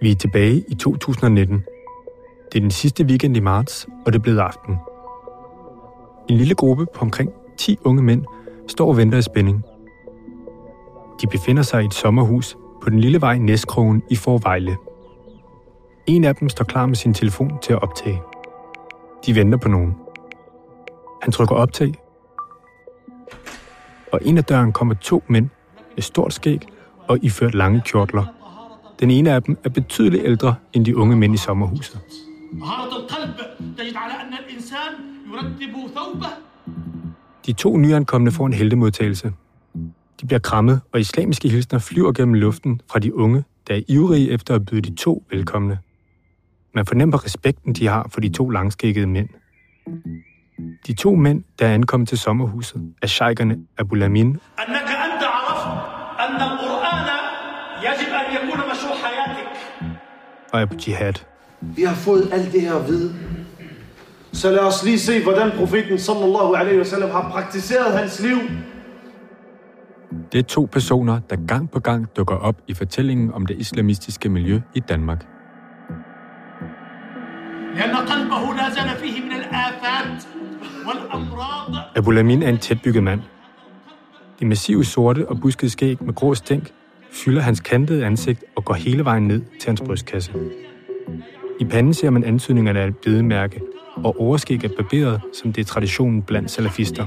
Vi er tilbage i 2019. Det er den sidste weekend i marts, og det er blevet aften. En lille gruppe på omkring 10 unge mænd står og venter i spænding. De befinder sig i et sommerhus på den lille vej Næskrogen i Forvejle. En af dem står klar med sin telefon til at optage. De venter på nogen. Han trykker optag, og ind ad døren kommer to mænd med stort skæg og iført lange kjortler. Den ene af dem er betydeligt ældre end de unge mænd i sommerhuset. De to nyankomne får en heldemodtagelse. De bliver krammet, og islamiske hilsner flyver gennem luften fra de unge, der er ivrige efter at byde de to velkomne. Man fornemmer respekten, de har for de to langskækkede mænd. De to mænd, der er ankommet til sommerhuset, er sheikerne Abu Lamin og Abu Jihad. Vi har fået alt det her at vide. Så lad os lige se, hvordan profeten sallallahu alaihi wasallam har praktiseret hans liv. Det er to personer, der gang på gang dukker op i fortællingen om det islamistiske miljø i Danmark. Abu Lamin er en tætbygget mand. De massive sorte og buskede skæg med grå stænk fylder hans kantede ansigt og går hele vejen ned til hans brystkasse. I panden ser man antydningerne af et bedemærke, og overskæg er barberet, som det er traditionen blandt salafister.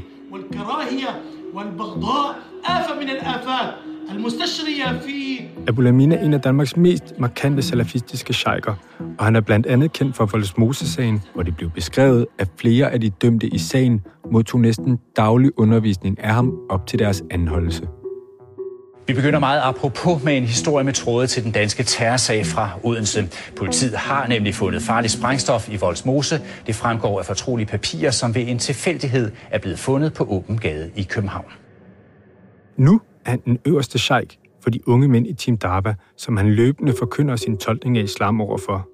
Abu Lamin er en af Danmarks mest markante salafistiske sheiker, og han er blandt andet kendt for Voldsmose-sagen, hvor det blev beskrevet, at flere af de dømte i sagen modtog næsten daglig undervisning af ham op til deres anholdelse. Vi begynder meget apropos med en historie med tråde til den danske terrorsag fra Odense. Politiet har nemlig fundet farligt sprængstof i Voldsmose. Det fremgår af fortrolige papirer, som ved en tilfældighed er blevet fundet på åben gade i København. Nu er han den øverste sheik for de unge mænd i Team Darba, som han løbende forkynder sin tolkning af islam overfor.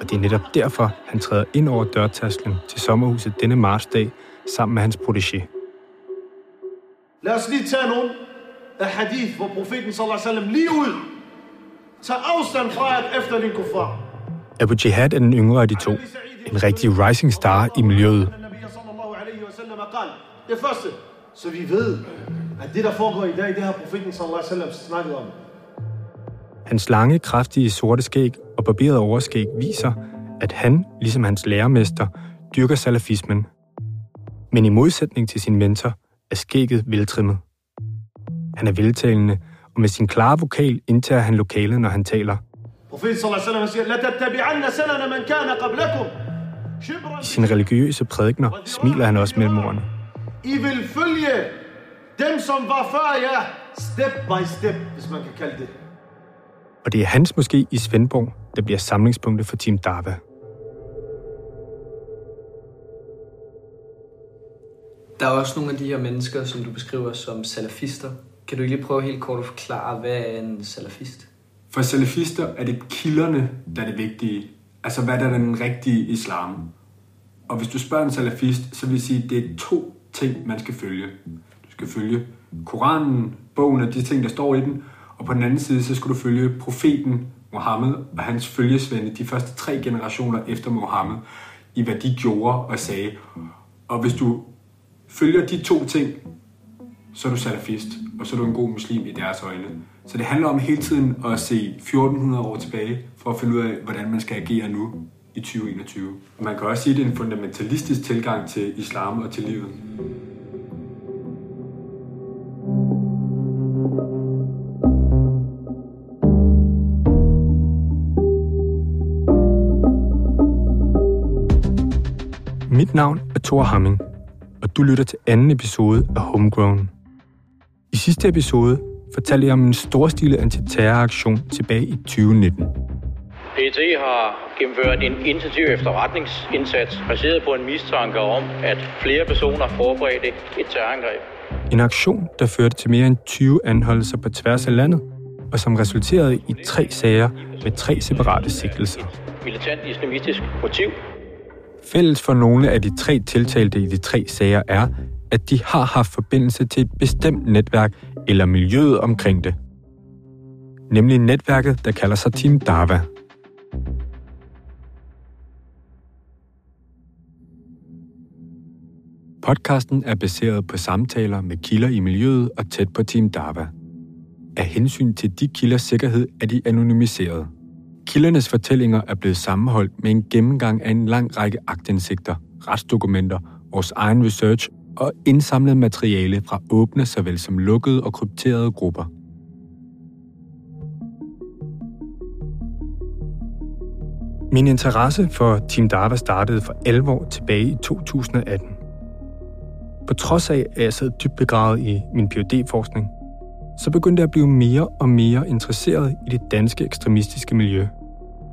Og det er netop derfor, han træder ind over dørtasken til sommerhuset denne marsdag sammen med hans protégé. Lad os lige tage nogle af hadith, hvor profeten sallallahu alaihi wasallam lige ud tager afstand fra at efter din kuffar. Abu Jihad er den yngre af de to. En rigtig rising star i miljøet. Det første, så vi ved, at det, der foregår i dag, det har profeten sallallahu alaihi wasallam snakket om. Hans lange, kraftige sorte skæg og barberede overskæg viser, at han, ligesom hans lærermester, dyrker salafismen. Men i modsætning til sin mentor, er skægget veltrimmet. Han er veltalende, og med sin klare vokal indtager han lokalet, når han taler. I sine religiøse prædikner smiler han også mellem ordene. I vil følge dem, som var før jer, step by step, hvis man kan kalde det. Og det er hans måske i Svendborg, der bliver samlingspunktet for Team Darva. Der er også nogle af de her mennesker, som du beskriver som salafister. Kan du ikke lige prøve helt kort at forklare, hvad er en salafist? For salafister er det kilderne, der er det vigtige. Altså, hvad der er den rigtige islam. Og hvis du spørger en salafist, så vil jeg sige, at det er to ting, man skal følge. Du skal følge Koranen, bogen og de ting, der står i den, og på den anden side, så skal du følge profeten Mohammed og hans følgesvende, de første tre generationer efter Mohammed, i hvad de gjorde og sagde. Og hvis du følger de to ting, så er du salafist, og så er du en god muslim i deres øjne. Så det handler om hele tiden at se 1400 år tilbage, for at finde ud af, hvordan man skal agere nu i 2021. Man kan også sige, at det er en fundamentalistisk tilgang til islam og til livet. Mit navn er Thor Hamming, og du lytter til anden episode af Homegrown. I sidste episode fortalte jeg om en storstilet antiterroraktion tilbage i 2019. PET har gennemført en intensiv efterretningsindsats baseret på en mistanke om, at flere personer forberedte et terrorangreb. En aktion, der førte til mere end 20 anholdelser på tværs af landet, og som resulterede i tre sager med tre separate sigtelser. Militant islamistisk motiv, Fælles for nogle af de tre tiltalte i de tre sager er, at de har haft forbindelse til et bestemt netværk eller miljøet omkring det. nemlig netværket, der kalder sig Team Dava. Podcasten er baseret på samtaler med kilder i miljøet og tæt på Team Dava. Af hensyn til de kilders sikkerhed er de anonymiseret. Kildernes fortællinger er blevet sammenholdt med en gennemgang af en lang række aktindsigter, retsdokumenter, vores egen research og indsamlet materiale fra åbne såvel som lukkede og krypterede grupper. Min interesse for Team Dava startede for alvor tilbage i 2018. På trods af, at jeg sad dybt begravet i min phd forskning så begyndte jeg at blive mere og mere interesseret i det danske ekstremistiske miljø.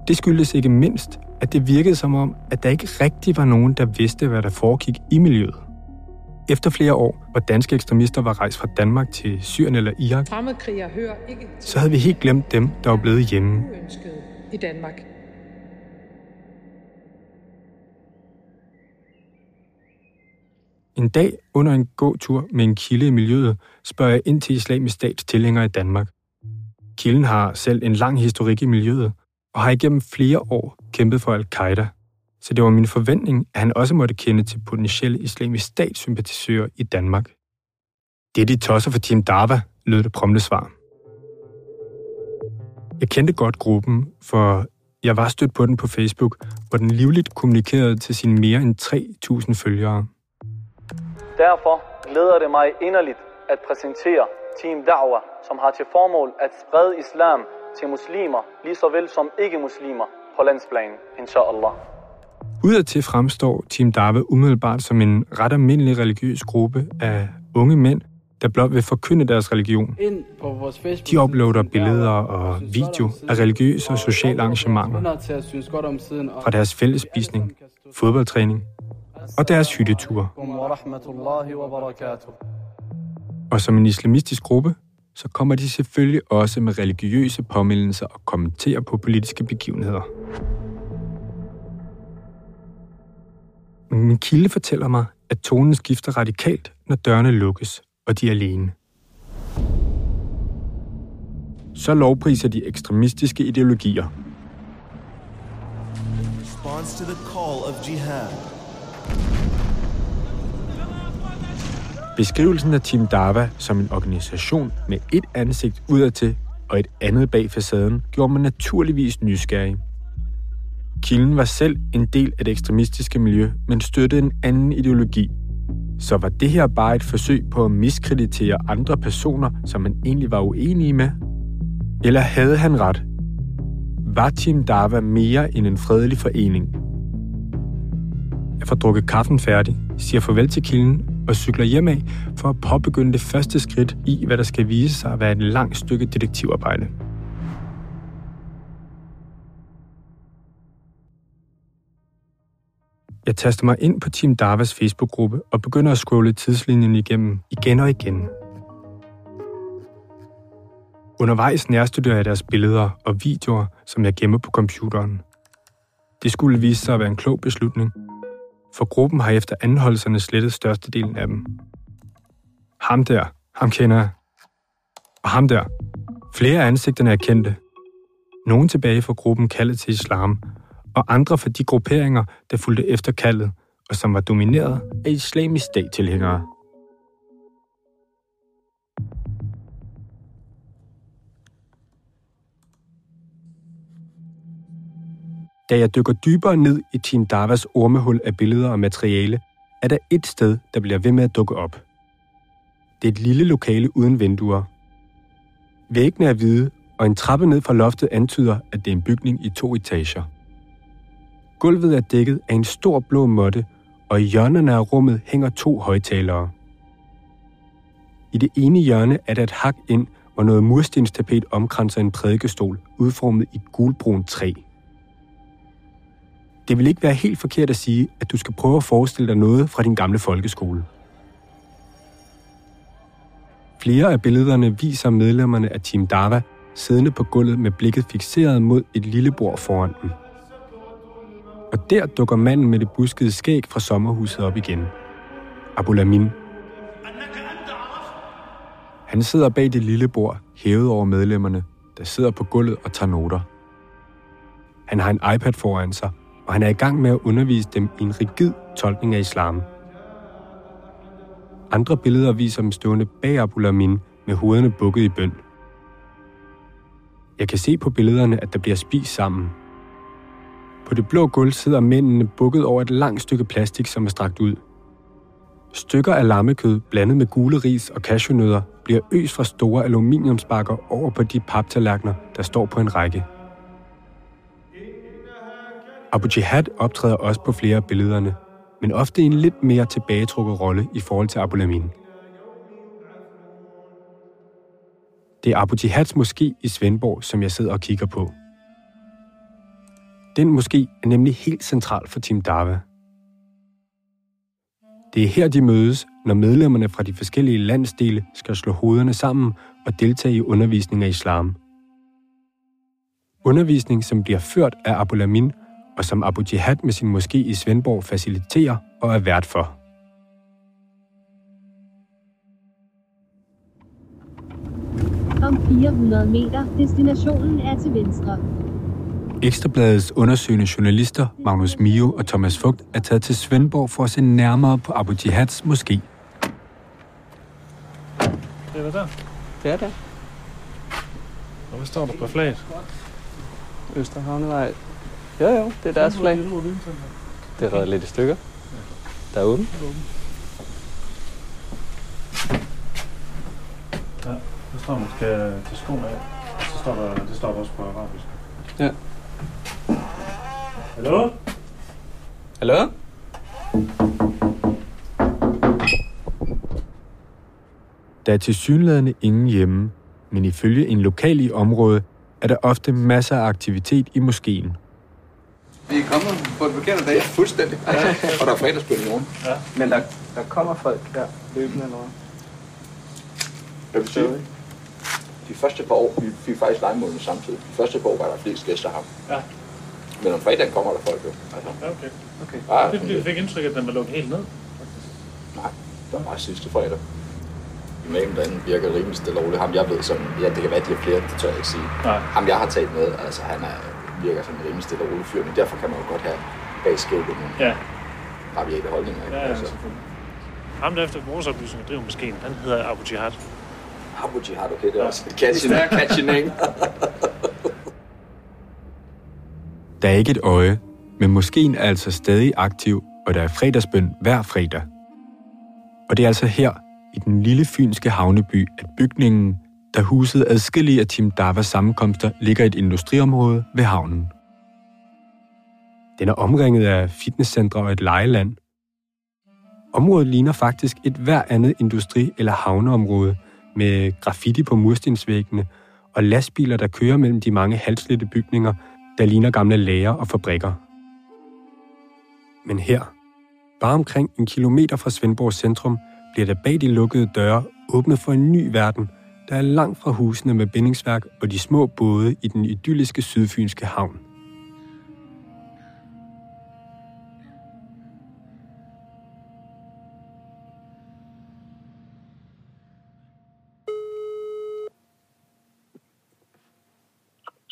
Det skyldtes ikke mindst, at det virkede som om, at der ikke rigtig var nogen, der vidste, hvad der foregik i miljøet. Efter flere år, hvor danske ekstremister var rejst fra Danmark til Syrien eller Irak, hører ikke så havde vi helt glemt dem, der var blevet hjemme. i Danmark. En dag under en gåtur med en kilde i miljøet, spørger jeg ind til islamisk stats tilhængere i Danmark. Kilden har selv en lang historik i miljøet, og har igennem flere år kæmpet for al-Qaida. Så det var min forventning, at han også måtte kende til potentielle islamisk statssympatisører i Danmark. Det er de tosser for Team Dava, lød det prompte svar. Jeg kendte godt gruppen, for jeg var stødt på den på Facebook, hvor den livligt kommunikerede til sine mere end 3.000 følgere. Derfor glæder det mig inderligt at præsentere Team Da'wah, som har til formål at sprede islam til muslimer, lige så vel som ikke-muslimer på landsplan, inshallah. Udadtil fremstår Team Dava umiddelbart som en ret almindelig religiøs gruppe af unge mænd, der blot vil forkynde deres religion. De uploader billeder og video af religiøse og sociale arrangementer fra deres fællesspisning, fodboldtræning og deres hytteture. Og som en islamistisk gruppe, så kommer de selvfølgelig også med religiøse påmindelser og kommenterer på politiske begivenheder. Min kilde fortæller mig, at tonen skifter radikalt, når dørene lukkes, og de er alene. Så lovpriser de ekstremistiske ideologier. Response to the call of jihad. Beskrivelsen af Team Dava som en organisation med et ansigt udadtil og et andet bag facaden gjorde mig naturligvis nysgerrig. Kilden var selv en del af det ekstremistiske miljø, men støttede en anden ideologi. Så var det her bare et forsøg på at miskreditere andre personer, som man egentlig var uenig med? Eller havde han ret? Var Team Dava mere end en fredelig forening? Jeg får drukket kaffen færdig, siger farvel til kilden og cykler hjem af for at påbegynde det første skridt i, hvad der skal vise sig at være et langt stykke detektivarbejde. Jeg taster mig ind på Team Davas Facebook-gruppe og begynder at scrolle tidslinjen igennem igen og igen. Undervejs nærstuderer jeg deres billeder og videoer, som jeg gemmer på computeren. Det skulle vise sig at være en klog beslutning, for gruppen har efter anholdelserne slettet størstedelen af dem. Ham der, ham kender jeg. Og ham der. Flere af ansigterne er kendte. Nogle tilbage fra gruppen kaldet til islam, og andre fra de grupperinger, der fulgte efter kaldet, og som var domineret af islamisk stat-tilhængere. Da jeg dykker dybere ned i Team Davas ormehul af billeder og materiale, er der et sted, der bliver ved med at dukke op. Det er et lille lokale uden vinduer. Væggene er hvide, og en trappe ned fra loftet antyder, at det er en bygning i to etager. Gulvet er dækket af en stor blå måtte, og i hjørnerne af rummet hænger to højtalere. I det ene hjørne er der et hak ind, hvor noget murstenstapet omkranser en prædikestol, udformet i gulbrun træ. Det vil ikke være helt forkert at sige, at du skal prøve at forestille dig noget fra din gamle folkeskole. Flere af billederne viser medlemmerne af Team Dava siddende på gulvet med blikket fixeret mod et lille bord foran dem. Og der dukker manden med det buskede skæg fra sommerhuset op igen. Abulamin. Han sidder bag det lille bord, hævet over medlemmerne, der sidder på gulvet og tager noter. Han har en iPad foran sig, og han er i gang med at undervise dem i en rigid tolkning af islam. Andre billeder viser dem stående bag Abu Lamin med hovederne bukket i bøn. Jeg kan se på billederne, at der bliver spist sammen. På det blå gulv sidder mændene bukket over et langt stykke plastik, som er strakt ud. Stykker af lammekød blandet med gule ris og cashewnødder bliver øst fra store aluminiumsbakker over på de paptallerkener, der står på en række. Abu Jihad optræder også på flere af billederne, men ofte i en lidt mere tilbagetrukket rolle i forhold til Abu Lamin. Det er Abu Jihads moské i Svendborg, som jeg sidder og kigger på. Den moské er nemlig helt central for Team Dava. Det er her, de mødes, når medlemmerne fra de forskellige landsdele skal slå hovederne sammen og deltage i undervisning af islam. Undervisning, som bliver ført af Abu Lamin og som Abu Jihad med sin moské i Svendborg faciliterer og er vært for. Om 400 meter. Destinationen er til venstre. Ekstrabladets undersøgende journalister Magnus Mio og Thomas Fugt er taget til Svendborg for at se nærmere på Abu Jihads moské. Det er der der. Det er det. Og hvad står der på flaget? Østerhavnevej. Jo, jo, det er deres flag. Det er reddet lidt i stykker. Der er åben. Ja, der står man skal tage skoene af. Så står der, det står der også på arabisk. Ja. Hallo? Hallo? Der er til synlædende ingen hjemme, men ifølge en lokal i området er der ofte masser af aktivitet i moskeen. Vi er kommet på en forkert dag. Ja, fuldstændig. Ja. Og der er fredagsbøn i morgen. Ja. Men der, der kommer folk der løbende eller hvad? Jeg vil sige, de første par år, vi fik faktisk legemålene samtidig. De første par år var der flest gæster her. Ja. Men om fredagen kommer der folk jo. Altså, Ja, okay. Okay. ja, Det er fordi, vi fik indtryk af, at den var lukket helt ned. nej, det var meget sidste fredag. Imamen derinde virker rimelig stille og roligt. Ham jeg ved som, ja det kan være, at de har flere, det tør jeg ikke sige. Nej. Ham jeg har talt med, altså han er, virker som en rimelig stille og rolig fyr, men derfor kan man jo godt have bag skævlet nogle Ja, rabiate holdninger. Ikke? ja, ja, altså, selvfølgelig. Ham der efter vores oplysninger driver moskeen, han hedder Abu Jihad. Abu Jihad, okay, det er også et catchy, catchy name. Der er ikke et øje, men moskeen er altså stadig aktiv, og der er fredagsbøn hver fredag. Og det er altså her, i den lille fynske havneby, at bygningen, der husede adskillige af Tim Davas sammenkomster, ligger i et industriområde ved havnen. Den er omringet af fitnesscentre og et lejeland. Området ligner faktisk et hver andet industri- eller havneområde med graffiti på murstensvæggene og lastbiler, der kører mellem de mange halslette bygninger, der ligner gamle lager og fabrikker. Men her, bare omkring en kilometer fra Svendborg centrum, bliver der bag de lukkede døre åbnet for en ny verden, der er langt fra husene med bindingsværk og de små både i den idylliske sydfynske havn.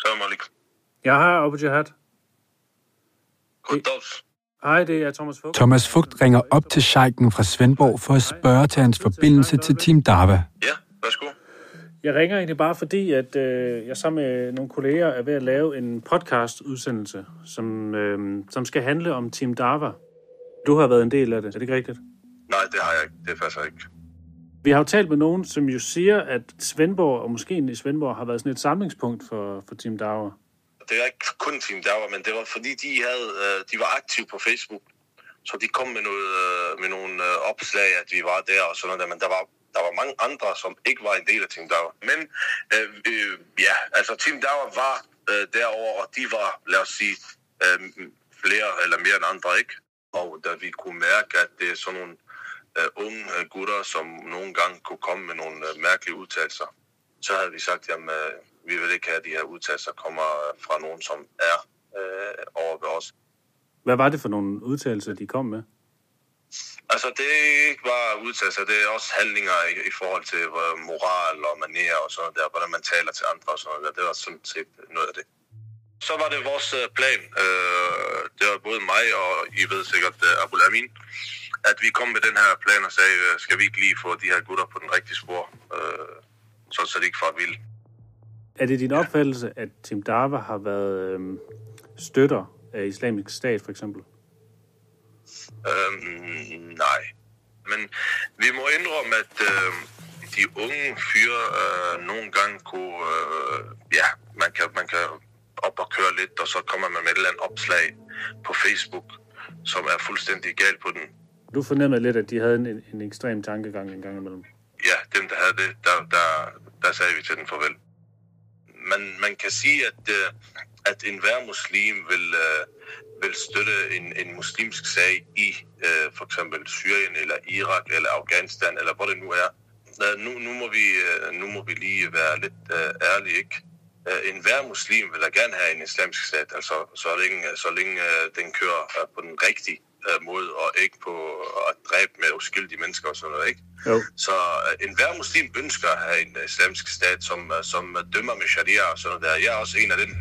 Salam alaikum. Jeg har Abu Jihad. Goddags. Hej, det er Thomas Fugt. Thomas Fugt ringer op til Scheiken fra Svendborg for at spørge til hans forbindelse til Team Dava. Ja. Jeg ringer egentlig bare fordi, at øh, jeg sammen med nogle kolleger er ved at lave en podcast-udsendelse, som, øh, som skal handle om Team Dava. Du har været en del af det, er det ikke rigtigt? Nej, det har jeg ikke. Det passer ikke. Vi har jo talt med nogen, som jo siger, at Svendborg og måske i Svendborg har været sådan et samlingspunkt for, for Team Dava. Det er ikke kun Team Dauer, men det var fordi, de, havde, øh, de var aktive på Facebook. Så de kom med, noget, øh, med nogle øh, opslag, at vi var der og sådan noget. Men der var, der var mange andre, som ikke var en del af Team Dauer. Men øh, øh, ja, altså Team Dauer var øh, derover og de var, lad os sige, øh, flere eller mere end andre, ikke? Og da vi kunne mærke, at det er sådan nogle øh, unge øh, gutter, som nogle gange kunne komme med nogle øh, mærkelige udtalelser, så havde vi sagt, jamen, øh, vi vil ikke have, at de her udtalelser kommer øh, fra nogen, som er øh, over ved os. Hvad var det for nogle udtalelser, de kom med? Altså, det er ikke bare udtalelser, det er også handlinger i, i forhold til uh, moral og manerer og sådan der, hvordan man taler til andre og sådan noget. Det var sådan set noget af det. Så var det vores uh, plan, uh, det var både mig og I ved sikkert øh, uh, Abu Lamin, at vi kom med den her plan og sagde, uh, skal vi ikke lige få de her gutter på den rigtige spor, uh, så, så de ikke får vild. Er det din opfattelse, at Tim Darva har været øh, støtter af islamisk stat, for eksempel? Øhm, nej. Men vi må indrømme, at øh, de unge fyre øh, nogle gange kunne... Øh, ja, man kan, man kan op og køre lidt, og så kommer man med et eller andet opslag på Facebook, som er fuldstændig galt på den. Du fornemmede lidt, at de havde en, en ekstrem tankegang en gang imellem. Ja, dem der havde det, der, der, der sagde vi til den farvel. Man, man kan sige, at, øh, at enhver muslim vil, øh, vil støtte en, en muslimsk sag i øh, for eksempel Syrien eller Irak eller Afghanistan eller hvor det nu er. Øh, nu, nu, må vi, øh, nu må vi lige være lidt øh, ærlige, ikke? Øh, en hver muslim vil da gerne have en islamisk stat, altså så længe, så længe øh, den kører øh, på den rigtige øh, måde og ikke på at dræbe med uskyldige mennesker og sådan noget, ikke? Jo. Så øh, en hver muslim ønsker at have en islamisk stat, som, som dømmer med sharia og sådan noget der. Jeg er også en af dem.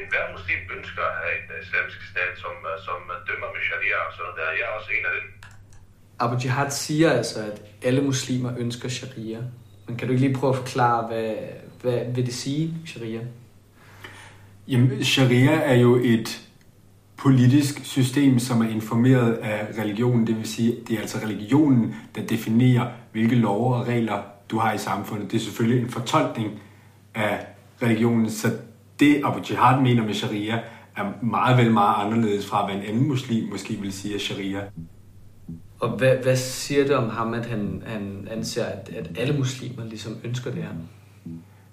En hver muslim ønsker at have en islamisk stat, som, øh, som dømmer med sharia og sådan noget der. Jeg er også en af dem. Abu Jihad siger altså, at alle muslimer ønsker sharia. Men kan du ikke lige prøve at forklare, hvad, hvad vil det sige, sharia? Jamen, sharia er jo et politisk system, som er informeret af religionen. Det vil sige, det er altså religionen, der definerer, hvilke love og regler du har i samfundet. Det er selvfølgelig en fortolkning af religionen, så det Abu Jihad mener med sharia, er meget vel meget anderledes fra, hvad en anden muslim måske vil sige af sharia. Og hvad, hvad siger det om ham, at han, han anser, at, at alle muslimer ligesom ønsker det her?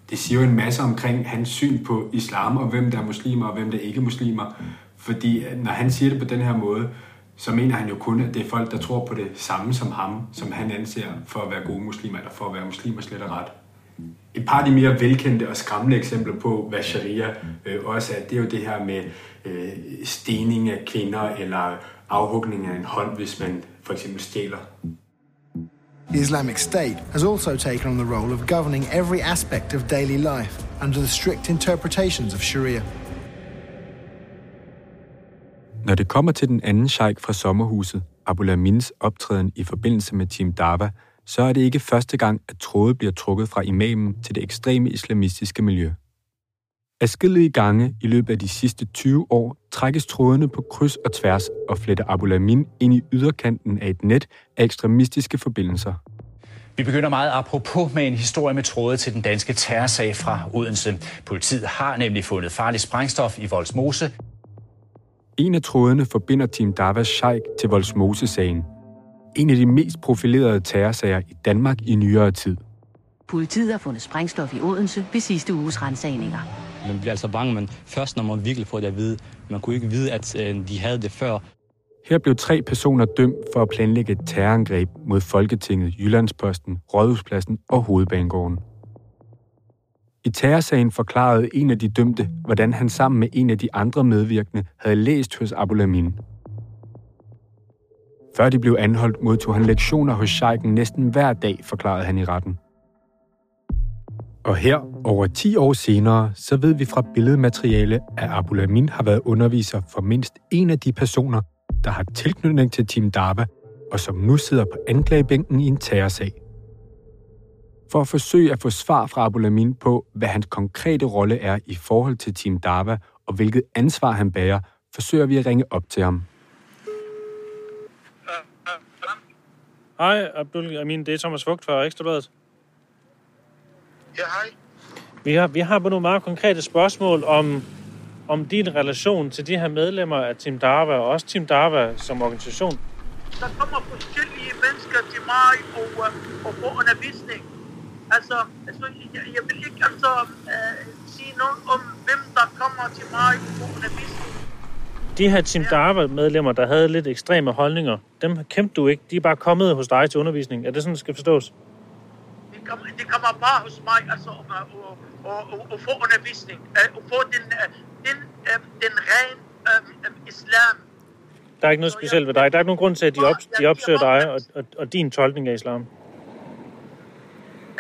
Det siger jo en masse omkring hans syn på islam, og hvem der er muslimer, og hvem der ikke er muslimer. Fordi når han siger det på den her måde, så mener han jo kun, at det er folk, der tror på det samme som ham, som han anser for at være gode muslimer, eller for at være muslimer slet og ret. Et par af de mere velkendte og skræmmende eksempler på, hvad sharia øh, også er, det er jo det her med øh, stening af kvinder, eller afhugning af en hånd, hvis man for eksempel stjæler. The Islamic State has also taken on the role of governing every aspect of daily life under the strict interpretations of Sharia. Når det kommer til den anden sheik fra sommerhuset, Abu Lamins optræden i forbindelse med Team Dava, så er det ikke første gang, at tråde bliver trukket fra imamen til det ekstreme islamistiske miljø. Adskillige gange i løbet af de sidste 20 år trækkes trådene på kryds og tværs og fletter Abu Lamin ind i yderkanten af et net af ekstremistiske forbindelser. Vi begynder meget apropos med en historie med tråde til den danske terrorsag fra Odense. Politiet har nemlig fundet farligt sprængstof i Voldsmose. En af trådene forbinder Team Davas Sheikh til Voldsmose-sagen. En af de mest profilerede terrorsager i Danmark i nyere tid. Politiet har fundet sprængstof i Odense ved sidste uges rensagninger. Man bliver altså bange, men først når man virkelig får det at vide. Man kunne ikke vide, at øh, de havde det før. Her blev tre personer dømt for at planlægge et terrorangreb mod Folketinget, Jyllandsposten, Rådhuspladsen og Hovedbanegården. I terrorsagen forklarede en af de dømte, hvordan han sammen med en af de andre medvirkende havde læst hos Abu Lamin. Før de blev anholdt, modtog han lektioner hos Scheiken næsten hver dag, forklarede han i retten. Og her, over 10 år senere, så ved vi fra billedmateriale, at Abu Lamin har været underviser for mindst en af de personer, der har tilknytning til Team Dava, og som nu sidder på anklagebænken i en terrorsag. For at forsøge at få svar fra Abu Lamin på, hvad hans konkrete rolle er i forhold til Team Dava, og hvilket ansvar han bærer, forsøger vi at ringe op til ham. Hej, Abdul Amin. Det er Thomas Fugt fra Ekstrabladet. Ja, hej. Vi har, vi har på nogle meget konkrete spørgsmål om, om din relation til de her medlemmer af Team Darva, og også Team Darva som organisation. Der kommer forskellige mennesker til mig og, øh, og får undervisning. Altså, altså jeg, jeg vil ikke altså uh, sige noget om, hvem der kommer til mig og får undervisning. De her Team Darva-medlemmer, der havde lidt ekstreme holdninger, dem kæmpede du ikke. De er bare kommet hos dig til undervisning. Er det sådan, det skal forstås? De kommer, de kommer bare hos mig altså, og, og, og, og, få undervisning. Uh, og få den, uh, den, øh, den ren øh, øh, islam. Der er ikke noget specielt ved dig. Der er ikke nogen grund til, at de, op, de opsøger dig og, og, og din tolkning af islam.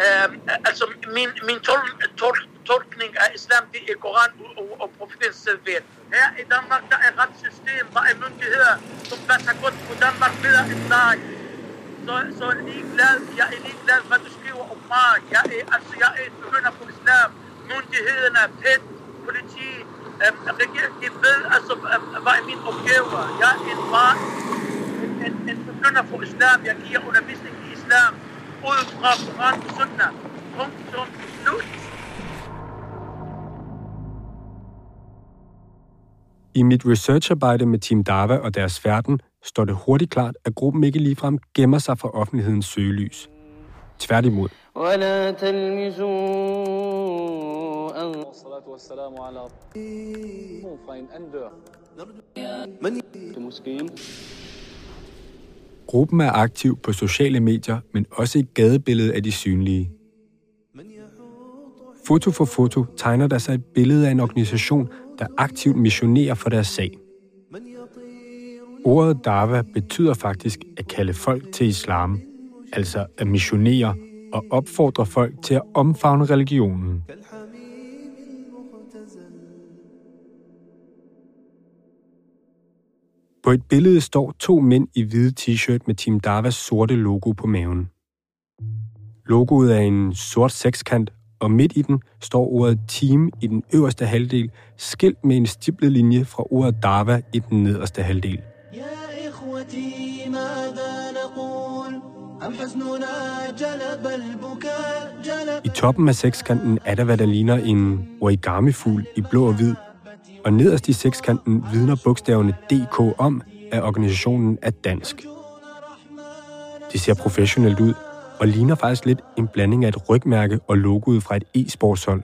Øh, altså, min, min tol, tol, tolkning af islam, det er Koran og, og, og profetens serveret. Her i Danmark, der er retssystem, der er myndigheder, som passer godt på Danmark bedre end dig. Så, så ligeglad, jeg er ligeglad, hvad du skriver om mig. Jeg er, altså, jeg er begynder på islam. Myndighederne, PET, politi, øhm, regeringen, de ved, altså, øhm, hvad er min opgave. Jeg er en far, en, en, en begynder på islam. Jeg giver undervisning i islam. Ud fra Koran og Sunnah. Punktum. Slut. I mit researcharbejde med Team Dava og deres færden står det hurtigt klart, at gruppen ikke ligefrem gemmer sig fra offentlighedens søgelys. Tværtimod. Gruppen er aktiv på sociale medier, men også i gadebilledet af de synlige. Foto for foto tegner der sig et billede af en organisation, der aktivt missionerer for deres sag. Ordet dava betyder faktisk at kalde folk til islam, altså at missionere og opfordre folk til at omfavne religionen. På et billede står to mænd i hvide t-shirt med Team Davas sorte logo på maven. Logoet er en sort sekskant, og midt i den står ordet team i den øverste halvdel, skilt med en stiplet linje fra ordet dava i den nederste halvdel. I toppen af sekskanten er der, hvad der ligner en origami-fugl i blå og hvid, og nederst i sekskanten vidner bogstaverne DK om, at organisationen er dansk. Det ser professionelt ud, og ligner faktisk lidt en blanding af et rygmærke og logoet fra et e-sportshold.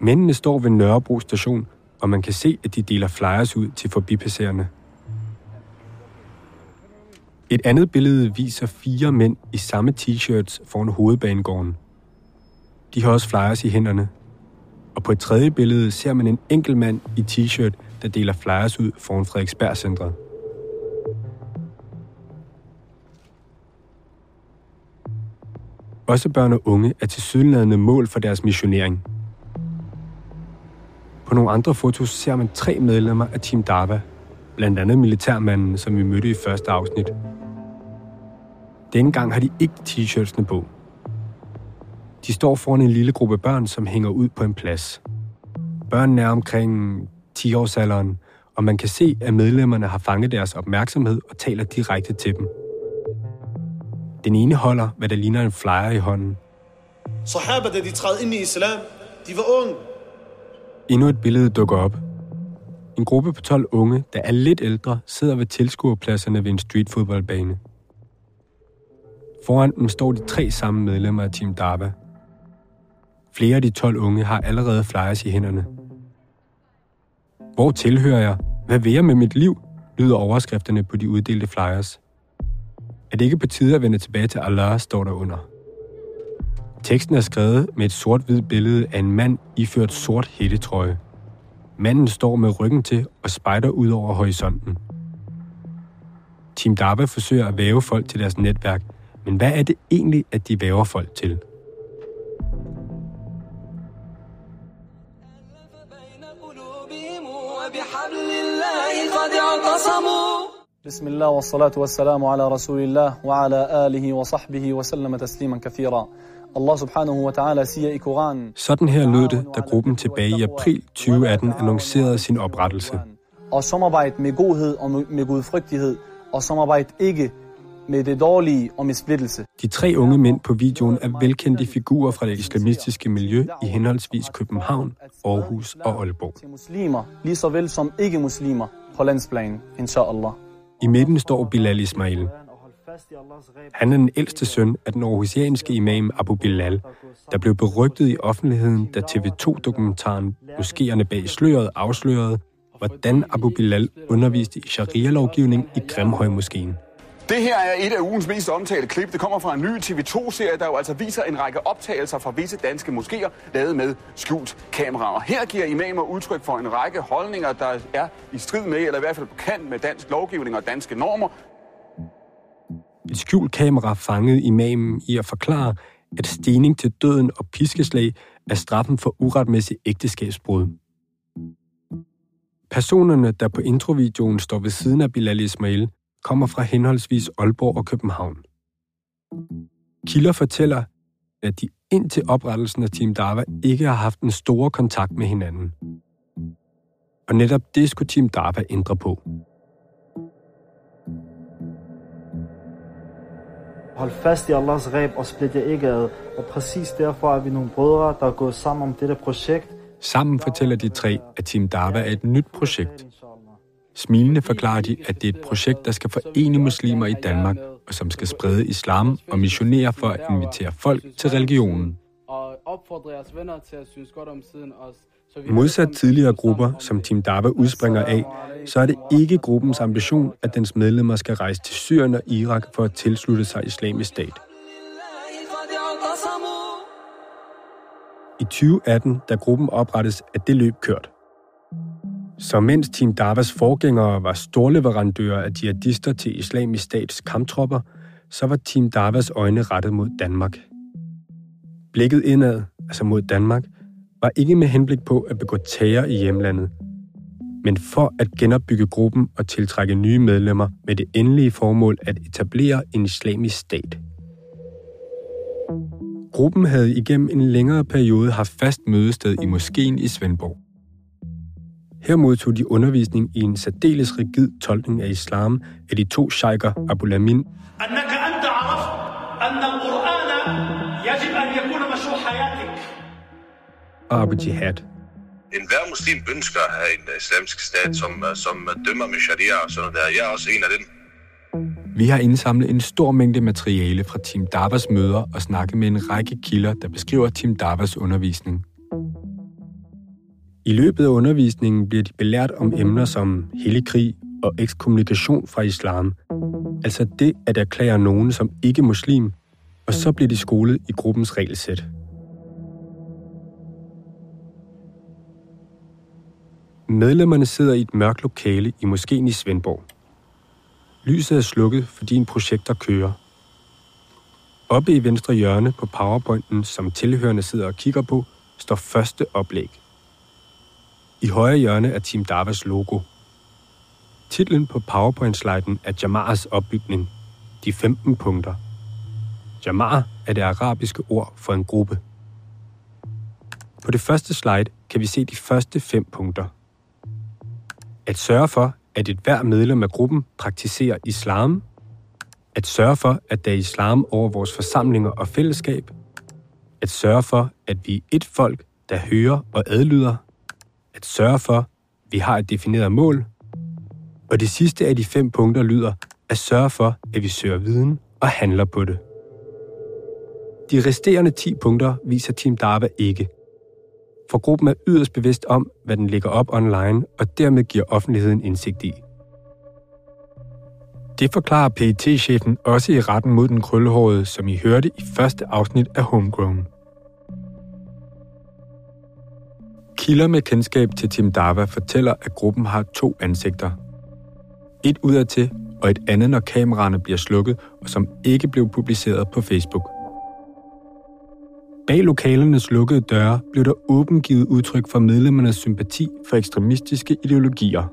Mændene står ved Nørrebro station, og man kan se, at de deler flyers ud til forbipasserende. Et andet billede viser fire mænd i samme t-shirts foran hovedbanegården. De har også flyers i hænderne. Og på et tredje billede ser man en enkelt mand i t-shirt, der deler flyers ud foran Frederiksberg Centret. Også børn og unge er til sydlandende mål for deres missionering. På nogle andre fotos ser man tre medlemmer af Team Dava, blandt andet militærmanden, som vi mødte i første afsnit. Denne gang har de ikke t-shirtsene på. De står foran en lille gruppe børn, som hænger ud på en plads. Børnene er omkring 10-årsalderen, og man kan se, at medlemmerne har fanget deres opmærksomhed og taler direkte til dem. Den ene holder, hvad der ligner en flyer i hånden. Sahaba, da de træder ind i islam, de var unge. Endnu et billede dukker op. En gruppe på 12 unge, der er lidt ældre, sidder ved tilskuerpladserne ved en streetfodboldbane. Foran dem står de tre samme medlemmer af Team Dava. Flere af de 12 unge har allerede flyers i hænderne. Hvor tilhører jeg? Hvad vil jeg med mit liv? lyder overskrifterne på de uddelte flyers. Er det ikke på tide at vende tilbage til Allah, står der under. Teksten er skrevet med et sort-hvidt billede af en mand iført sort hættetrøje. Manden står med ryggen til og spejder ud over horisonten. Team Daba forsøger at væve folk til deres netværk, men hvad er det egentlig, at de væver folk til? قد اعتصموا بسم الله والصلاة والسلام على رسول الله وعلى آله وصحبه وسلم تسليما كثيرا Allah subhanahu wa ta'ala siger i Koranen, Sådan her lød det, da gruppen tilbage i april 2018 annoncerede sin oprettelse. og samarbejde med godhed og med med gudfrygtighed, og samarbejde ikke med det dårlige og med splittelse. De tre unge mænd på videoen er velkendte figurer fra det islamistiske miljø i henholdsvis København, Aarhus og Aalborg. Til muslimer, lige så vel som ikke-muslimer på landsplan, inshallah. I midten står Bilal Ismail. Han er den ældste søn af den aarhusianske imam Abu Bilal, der blev berygtet i offentligheden, da TV2-dokumentaren Moskéerne bag sløret afslørede, hvordan Abu Bilal underviste i sharia-lovgivning i Grimhøj-moskeen. Det her er et af ugens mest omtalte klip. Det kommer fra en ny TV2-serie, der jo altså viser en række optagelser fra visse danske moskéer, lavet med skjult kamera. Og her giver imamer udtryk for en række holdninger, der er i strid med, eller i hvert fald på kant med dansk lovgivning og danske normer. Et skjult kamera fangede imamen i at forklare, at stening til døden og piskeslag er straffen for uretmæssig ægteskabsbrud. Personerne, der på introvideoen står ved siden af Bilal Ismail, kommer fra henholdsvis Aalborg og København. Kilder fortæller, at de indtil oprettelsen af Team Dava ikke har haft en stor kontakt med hinanden. Og netop det skulle Team Dava ændre på. Hold fast i Allahs ræb og split jer ikke ad. Og præcis derfor er vi nogle brødre, der er gået sammen om dette projekt. Sammen fortæller de tre, at Team Dava er et nyt projekt. Smilende forklarer de, at det er et projekt, der skal forene muslimer i Danmark, og som skal sprede islam og missionere for at invitere folk til religionen. Og venner til at synes godt om siden. Så vi Modsat tidligere grupper, som Team Dava udspringer af, så er det ikke gruppens ambition, at dens medlemmer skal rejse til Syrien og Irak for at tilslutte sig islamisk stat. I 2018, da gruppen oprettes, er det løb kørt. Så mens Team Davas forgængere var storleverandører af jihadister til islamisk stats kamptropper, så var Team Davas øjne rettet mod Danmark. Blikket indad, altså mod Danmark, var ikke med henblik på at begå terror i hjemlandet, men for at genopbygge gruppen og tiltrække nye medlemmer med det endelige formål at etablere en islamisk stat. Gruppen havde igennem en længere periode haft fast mødested i moskeen i Svendborg. Her modtog de undervisning i en særdeles rigid tolkning af islam af de to shaykher Abu Lamin og Abu Jihad. En hver muslim ønsker at have en øh, islamisk stat, som, øh, som øh, dømmer med sharia og sådan noget der. Jeg er også en af dem. Vi har indsamlet en stor mængde materiale fra Tim Davas møder og snakket med en række kilder, der beskriver Tim Davas undervisning. I løbet af undervisningen bliver de belært om emner som hellig krig og ekskommunikation fra islam. Altså det at erklære nogen som ikke muslim, og så bliver de skolet i gruppens regelsæt. Medlemmerne sidder i et mørkt lokale i moskeen i Svendborg. Lyset er slukket, fordi en projektor kører. Oppe i venstre hjørne på powerpointen, som tilhørende sidder og kigger på, står første oplæg. I højre hjørne er Team Davas logo. Titlen på PowerPoint-sliden er Jamars opbygning. De 15 punkter. Jamar er det arabiske ord for en gruppe. På det første slide kan vi se de første fem punkter. At sørge for, at et hver medlem af gruppen praktiserer islam. At sørge for, at der er islam over vores forsamlinger og fællesskab. At sørge for, at vi er et folk, der hører og adlyder. At sørge for, at vi har et defineret mål. Og det sidste af de fem punkter lyder at sørge for, at vi søger viden og handler på det. De resterende 10 punkter viser Team Darva ikke. For gruppen er yderst bevidst om, hvad den lægger op online, og dermed giver offentligheden indsigt i. Det forklarer pet chefen også i retten mod den krøllehårede, som I hørte i første afsnit af Homegrown. Kilder med kendskab til Tim Dava fortæller, at gruppen har to ansigter. Et udadtil, og et andet, når kameraerne bliver slukket, og som ikke blev publiceret på Facebook. Bag lokalernes lukkede døre blev der åbent givet udtryk for medlemmernes sympati for ekstremistiske ideologier.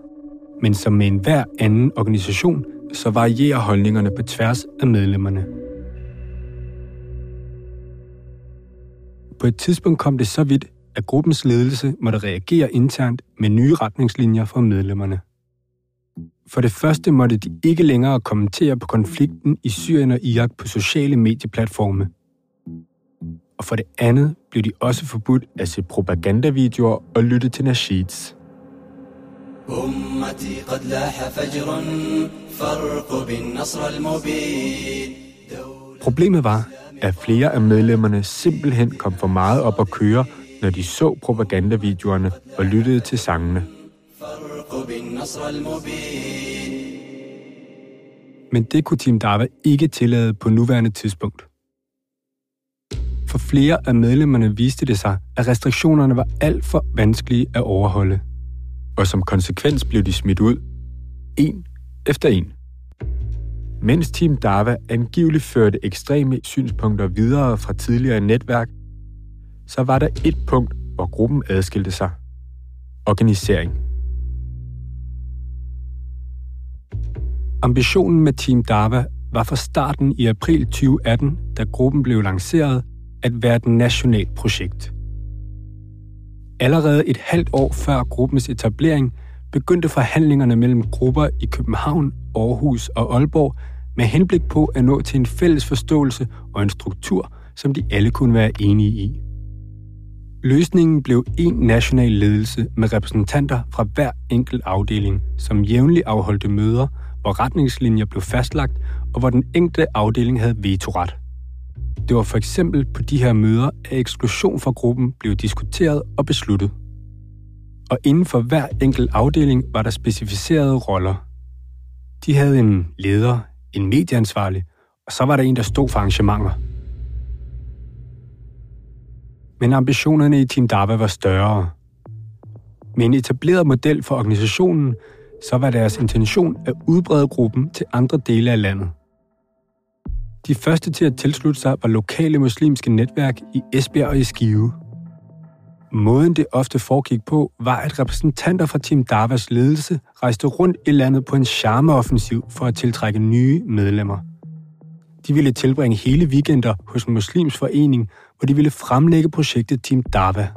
Men som med enhver anden organisation, så varierer holdningerne på tværs af medlemmerne. På et tidspunkt kom det så vidt, at gruppens ledelse måtte reagere internt med nye retningslinjer for medlemmerne. For det første måtte de ikke længere kommentere på konflikten i Syrien og Irak på sociale medieplatforme. Og for det andet blev de også forbudt at se propagandavideoer og lytte til nasheeds. أمتي قد لاح فجر فارقب النصر المبين Problemet var, at flere af medlemmerne simpelthen kom for meget op at køre, når de så propagandavideoerne og lyttede til sangene. Men det kunne Team Dava ikke tillade på nuværende tidspunkt. For flere af medlemmerne viste det sig, at restriktionerne var alt for vanskelige at overholde. Og som konsekvens blev de smidt ud, en efter en. Mens Team Dava angiveligt førte ekstreme synspunkter videre fra tidligere netværk, så var der et punkt, hvor gruppen adskilte sig. Organisering. Ambitionen med Team Dava var fra starten i april 2018, da gruppen blev lanceret, at være et nationalt projekt. Allerede et halvt år før gruppens etablering begyndte forhandlingerne mellem grupper i København, Aarhus og Aalborg med henblik på at nå til en fælles forståelse og en struktur, som de alle kunne være enige i. Løsningen blev en national ledelse med repræsentanter fra hver enkelt afdeling, som jævnligt afholdte møder, hvor retningslinjer blev fastlagt, og hvor den enkelte afdeling havde vetoret. Det var for eksempel på de her møder, at eksklusion fra gruppen blev diskuteret og besluttet. Og inden for hver enkelt afdeling var der specificerede roller. De havde en leder, en medieansvarlig, og så var der en, der stod for arrangementer. Men ambitionerne i Team Dava var større. Med en etableret model for organisationen, så var deres intention at udbrede gruppen til andre dele af landet. De første til at tilslutte sig var lokale muslimske netværk i Esbjerg og i Skive. Måden det ofte foregik på, var, at repræsentanter fra Team Davas ledelse rejste rundt i landet på en charmeoffensiv for at tiltrække nye medlemmer. De ville tilbringe hele weekender hos en muslims forening, hvor de ville fremlægge projektet Team Dava.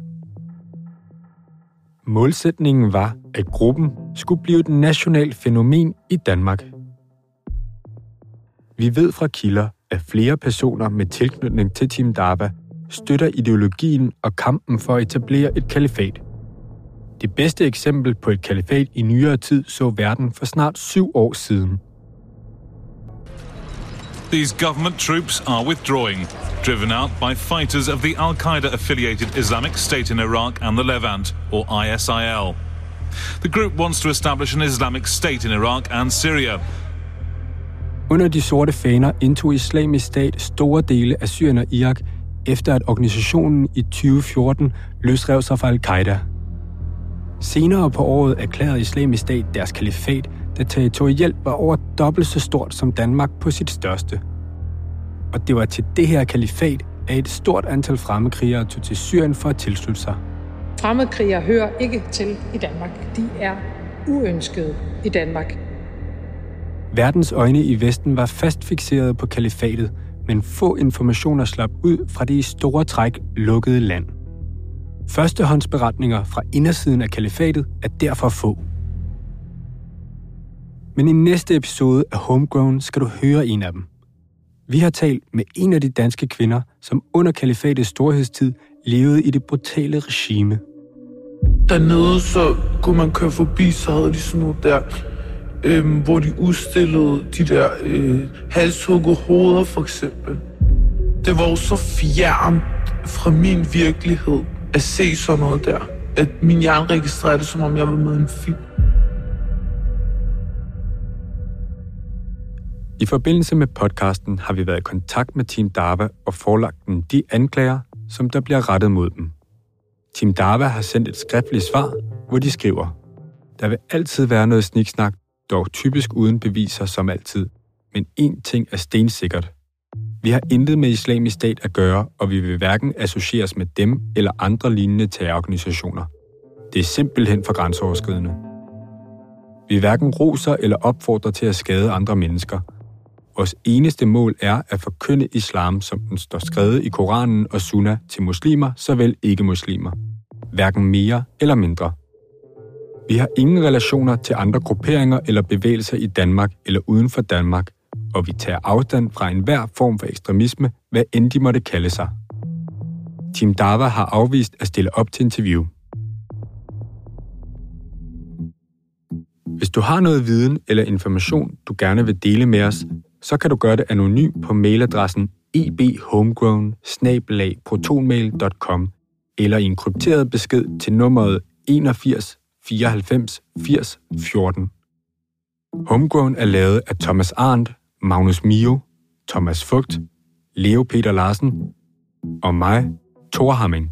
Målsætningen var, at gruppen skulle blive et nationalt fænomen i Danmark. Vi ved fra kilder, at flere personer med tilknytning til Team Dava støtter ideologien og kampen for at etablere et kalifat. Det bedste eksempel på et kalifat i nyere tid så verden for snart syv år siden. These government troops are withdrawing, driven out by fighters of the Al Qaeda affiliated Islamic State in Iraq and the Levant, or ISIL. The group wants to establish an Islamic State in Iraq and Syria, under de sorte faner indtog islamisk stat store dele af Syrien og Irak, efter at organisationen i 2014 løsrev sig fra al-Qaida. Senere på året erklærede islamisk stat deres kalifat, da territorielt var over dobbelt så stort som Danmark på sit største. Og det var til det her kalifat, at et stort antal fremmedkrigere tog til Syrien for at tilslutte sig. Fremmedkrigere hører ikke til i Danmark. De er uønskede i Danmark. Verdens øjne i Vesten var fast fixeret på kalifatet, men få informationer slap ud fra det i store træk lukkede land. Førstehåndsberetninger fra indersiden af kalifatet er derfor få. Men i næste episode af Homegrown skal du høre en af dem. Vi har talt med en af de danske kvinder, som under kalifatets storhedstid levede i det brutale regime. Dernede så kunne man køre forbi, så havde de sådan noget der øh, hvor de udstillede de der øh, halshugget hoveder for eksempel. Det var jo så fjernt fra min virkelighed at se sådan noget der. At min hjerne registrerede det, som om jeg var med i en film. I forbindelse med podcasten har vi været i kontakt med Team Dava og forelagt dem de anklager, som der bliver rettet mod dem. Team Dava har sendt et skriftligt svar, hvor de skriver, der vil altid være noget sniksnak, dog typisk uden beviser som altid. Men én ting er stensikkert. Vi har intet med islamisk stat at gøre, og vi vil hverken associeres med dem eller andre lignende terrororganisationer. Det er simpelthen for grænseoverskridende. Vi hverken roser eller opfordrer til at skade andre mennesker. Vores eneste mål er at forkynde islam, som den står skrevet i Koranen og Sunna til muslimer, såvel ikke-muslimer. Hverken mere eller mindre. Vi har ingen relationer til andre grupperinger eller bevægelser i Danmark eller uden for Danmark, og vi tager afstand fra enhver form for ekstremisme, hvad end de måtte kalde sig. Team Dava har afvist at stille op til interview. Hvis du har noget viden eller information, du gerne vil dele med os, så kan du gøre det anonym på mailadressen ebhomegrown eller i en krypteret besked til nummeret 81 94 80 14. Homegrown er lavet af Thomas Arndt, Magnus Mio, Thomas Fugt, Leo Peter Larsen og mig, Thor Hamming.